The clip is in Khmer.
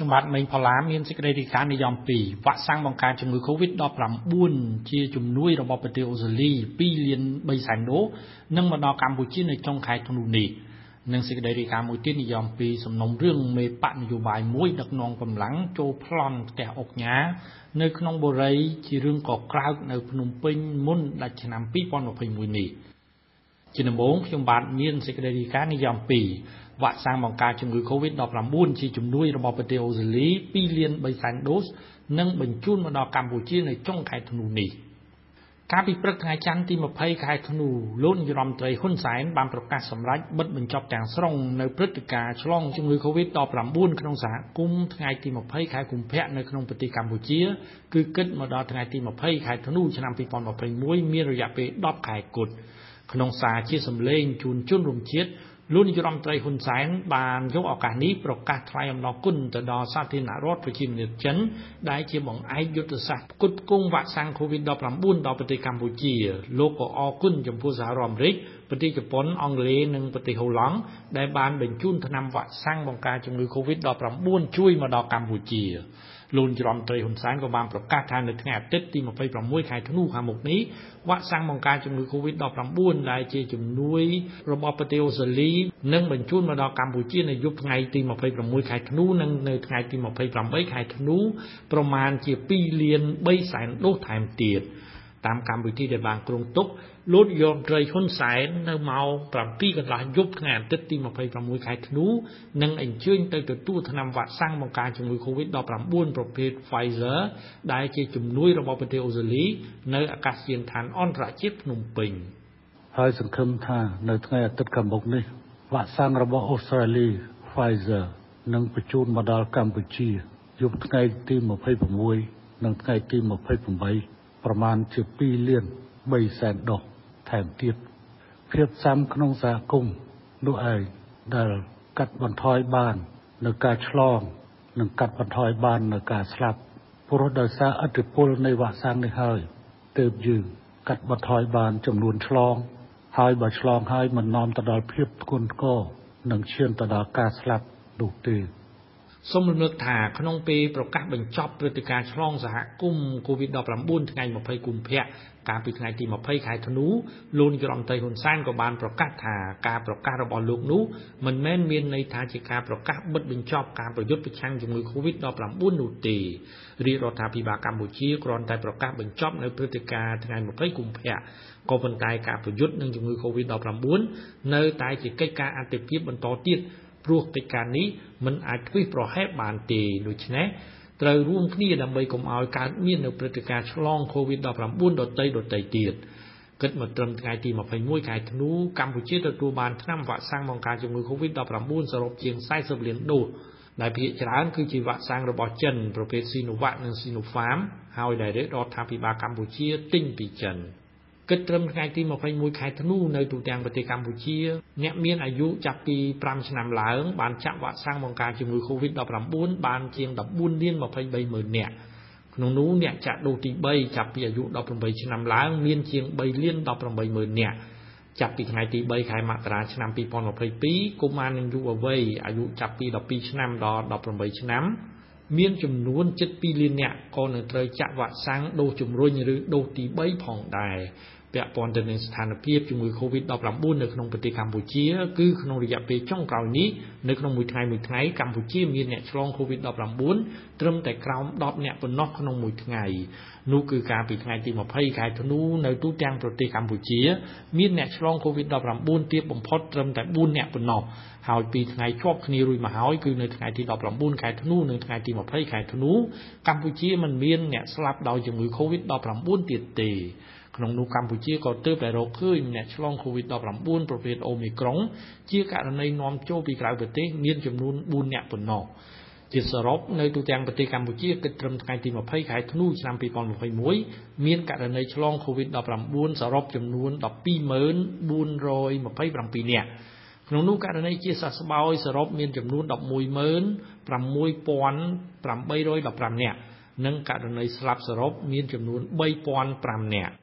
ខ្ញុំបាទមេងផល្លាមានសេចក្តីរាយការណ៍និយម2វ៉ាក់សាំងបង្ការជំងឺ Covid-19 ជាជំនួយរបស់ប្រទេសអូស្ត្រាលី2លាន3សែនដូសនឹងមកដល់កម្ពុជានៅចុងខែធ្នូនេះនិងសេចក្តីរាយការណ៍មួយទៀតនិយម2សំណុំរឿងមេបកនយោបាយមួយដឹកនាំកម្លាំងចូលប្លន់ផ្ទះអុកញ៉ានៅក្នុងបុរីជារឿងកក្រើកនៅភ្នំពេញមុនដាច់ឆ្នាំ2021នេះ ជាដំបូងខ្ញុំបាទមានសេចក្តីរាយការណ៍និយម2វ៉ាក់សាំងបង្ការជំងឺ Covid-19 ជាជំនួយរបស់ប្រទេសអូស្ត្រាលី2លាន3សែនដូសនឹងបញ្ជូនមកដល់កម្ពុជានៅចុងខែធ្នូនេះកាលពីព្រឹកថ្ងៃច័ន្ទទី20ខែធ្នូលោកនាយរដ្ឋមន្ត្រីហ៊ុនសែនបានប្រកាសសម្រេចបិទបញ្ចប់ទាំងស្រុងនៅព្រឹត្តិការណ៍ឆ្លងជំងឺ Covid-19 ក្នុងសហគមន៍ថ្ងៃទី20ខែកុម្ភៈនៅក្នុងប្រទេសកម្ពុជា គឺគិតមកដល់ថ្ងៃទី20ខែធ្នូឆ្នាំ2021មានរយៈពេល10ខែគត់ ក្នុងសារជាសម្លេងជូនជនរួមជាតិលោកនាយរដ្ឋមន្ត្រីហ៊ុនសែនបានយកឱកាសនេះប្រកាសថ្លែងអំណរគុណទៅដល់សាធារណរដ្ឋប្រជាមានិតចិនដែលជាបង្អែកយុទ្ធសាស្ត្រផ្គត់ផ្គង់វ៉ាក់សាំង COVID-19 ដល់ប្រទេសកម្ពុជាលោកក៏អរគុណចំពោះសហរដ្ឋអាមេរិកប្រទេសជប៉ុនអង់គ្លេសនិងប្រទេសហូឡង់ដែលបានបញ្ជូនថ្នាំវ៉ាក់សាំងបង្ការជំងឺ COVID-19 ជួយមកដល់កម្ពុជា លោកនាយរដ្ឋមន្ត្រីហ៊ុនសែនក៏បានប្រកាសថានៅថ្ងៃអាទិត្យទី26ខែធ្នូខាងមុខនេះវ៉ាក់សាំងបង្ការជំងឺ Covid-19 ដែលជាជំនួយរបស់ប្រទេសអូស្ត្រាលីនឹងបញ្ជូនមកដល់កម្ពុជានៅយប់ថ្ងៃទី26ខែធ្នូនិងនៅថ្ងៃទី28ខែធ្នូប្រមាណជា2លាន3សែនដូសថែមទៀត តាមកម្មវិធីដែលបានគ្រោងទុកលោកយមត្រីហ៊ុនសែននៅម៉ោង7កន្លះយប់ថ្ងៃអាទិត្យទី26ខែធ្នូនឹងអញ្ជើញទៅទទួលថ្នាំវ៉ាក់សាំងបង្ការជំងឺ Covid-19 ប្រភេទ Pfizer ដែលជាជំនួយរបស់ប្រទេសអូស្ត្រាលីនៅអាកាសយានដ្ឋានអន្តរជាតិភ្នំពេញហើយសង្ឃឹមថានៅថ្ងៃអាទិត្យខាងមុខនេះវ៉ាក់សាំងរបស់អូស្ត្រាលី Pfizer នឹងបញ្ជូនមកដល់កម្ពុជាយប់ថ្ងៃទី26និងថ្ងៃទី28 ប្រមាណជា2លាន3សែនដុសថែមទៀតភាពសាំក្នុងសហគមន៍នោះឯងដែលកាត់បន្ថយបាននៅការឆ្លង និងកាត់បន្ថយបាននៅការស្លាប់ព្រោះដោយសារអតិពលនៃវ៉ាក់សាំងនេះហើយទើបយើងកាត់បន្ថយបានចំនួនឆ្លង ហើយបើឆ្លងហើយមិននាំទៅដល់ភាពធ្ងន់ធ្ងរនិងឈានទៅដល់ការស្លាប់នោះទេ សូមរំលឹកថាក្នុងពេលប្រកាសបញ្ចប់ព្រឹត្តិការណ៍ឆ្លងសហគមន៍ COVID-19 ថ្ងៃ20កុម្ភៈកាលពីថ្ងៃទី20ខែធ្នូលោកនាយរដ្ឋមន្ត្រីហ៊ុនសែនក៏បានប្រកាសថាការប្រកាសរបស់លោកនោះមិនមែនមានន័យថាជាការប្រកាសបិទបញ្ចប់ការប្រយុទ្ធប្រឆាំងជំងឺ Covid-19 នោះទេរាជរដ្ឋាភិបាលកម្ពុជាគ្រាន់តែប្រកាសបញ្ចប់នៅព្រឹត្តិការណ៍ថ្ងៃ20កុម្ភៈក៏ប៉ុន្តែការប្រយុទ្ធនឹងជំងឺ Covid-19 នៅតែជាកិច្ចការអន្តរជាតិបន្តទៀត ព្រោះកិច្ចការនេះមិនអាចធ្វេសប្រហែសបានទេដូច្នេះត្រូវរួមគ្នាដើម្បីកុំឲ្យកើតមាននៅព្រឹត្តិការណ៍ឆ្លង COVID-19 ដទៃដទៃទៀតគិតមកត្រឹមថ្ងៃទី21ខែធ្នូកម្ពុជាទទួលបានថ្នាំវ៉ាក់សាំងបង្ការជំងឺ COVID-19 សរុបជាង40លានដូសដែលភាគច្រើនគឺជាវ៉ាក់សាំងរបស់ចិនប្រភេទ Sinovac និង Sinopharm ហើយដែលរដ្ឋាភិបាលកម្ពុជាទិញពីចិន។ គិតត្រឹមថ្ងៃទី21ខែធ្នូនៅទូទាំងប្រទេសកម្ពុជា អ្នកមានអាយុចាប់ពី5ឆ្នាំឡើង បានចាក់វ៉ាក់សាំងបង្ការជំងឺ Covid-19 បានជាង14លាន23ម៉ឺននាក់ក្នុងនោះអ្នកចាក់ដូសទី3ចាប់ពីអាយុ18ឆ្នាំឡើង មានជាង3លាន18ម៉ឺននាក់ចាប់ពីថ្ងៃទី3ខែមករាឆ្នាំ2022កុមារនិងយុវវ័យអាយុចាប់ពី12ឆ្នាំដល់18ឆ្នាំមានចំនួនជិត2លាននាក់ក៏នឹងត្រូវចាក់វ៉ាក់សាំងដូសជំរុញឬដូសទី3ផងដែរ ពាក់ព័ន្ធទៅនឹងស្ថានភាពជំងឺ Covid-19 នៅក្នុងប្រទេសកម្ពុជាគឺក្នុងរយៈពេលចុងក្រោយនេះនៅក្នុងមួយថ្ងៃមួយថ្ងៃកម្ពុជាមានអ្នកឆ្លង Covid-19 ត្រឹមតែក្រោម10អ្នកប៉ុណ្ណោះក្នុងមួយថ្ងៃនោះគឺកាលពីថ្ងៃទី20ខែធ្នូនៅទូទាំងប្រទេសកម្ពុជាមានអ្នកឆ្លង Covid-19 ទាបបំផុតត្រឹមតែ4អ្នកប៉ុណ្ណោះហើយពីថ្ងៃជាប់គ្នារួចមកហើយគឺនៅថ្ងៃទី19ខែធ្នូនិងថ្ងៃទី20ខែធ្នូកម្ពុជាមិនមានអ្នកស្លាប់ដោយជំងឺ Covid-19 ទៀតទេ ក្នុងនោះកម្ពុជាក៏ទើបតែរកឃើញអ្នកឆ្លង COVID-19 ប្រភេទ Omicron ជាករណីនាំចូលពីក្រៅប្រទេសមានចំនួន4អ្នកប៉ុណ្ណោះជាសរុបនៅទូទាំងប្រទេសកម្ពុជាគិតត្រឹមថ្ងៃទី20ខែធ្នូឆ្នាំ2021មានករណីឆ្លង COVID-19 សរុបចំនួន12427នាក់ក្នុងនោះករណីជាសះស្បើយសរុបមានចំនួន116,815នាក់និងករណីស្លាប់សរុបមានចំនួន3005នាក់